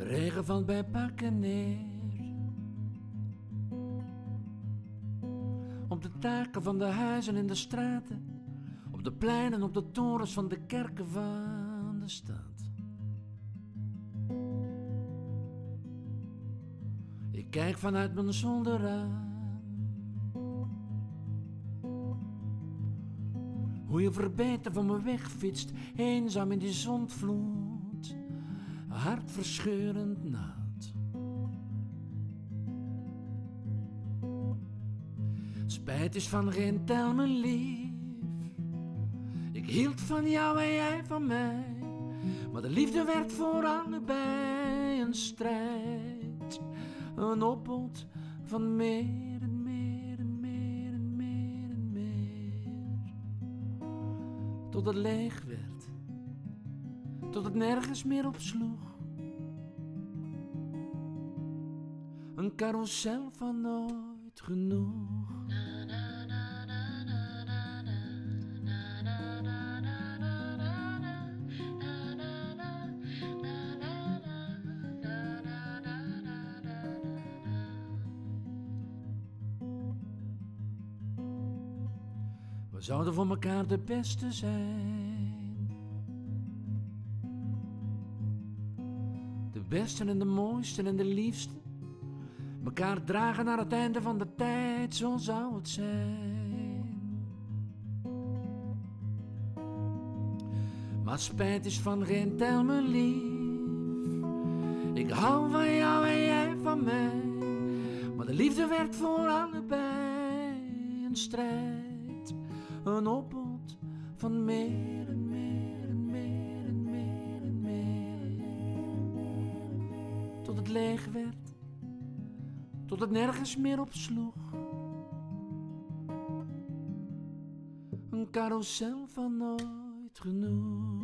De regen valt bij pakken neer. Op de taken van de huizen in de straten. Op de pleinen, op de torens van de kerken van de stad. Ik kijk vanuit mijn zolderraam. Hoe je verbeten van me wegfietst, eenzaam in die zondvloed, hartverscheurend nat. Spijt is van geen tel, mijn lief. Ik hield van jou en jij van mij, maar de liefde werd voor allebei een strijd, een opbod van meer en meer en meer en meer en meer tot het leeg werd, tot het nergens meer op sloeg. Een carousel van nooit genoeg. We zouden voor elkaar de beste zijn. Beste en de mooiste en de liefste. Mekaar dragen naar het einde van de tijd, zo zou het zijn. Maar spijt is van geen tel, mijn lief. Ik hou van jou en jij van mij. Maar de liefde werd voor allebei een strijd. Een opbod van meer en meer en meer en meer en meer. Leeg werd, tot het nergens meer op sloeg. Een carousel van nooit genoeg.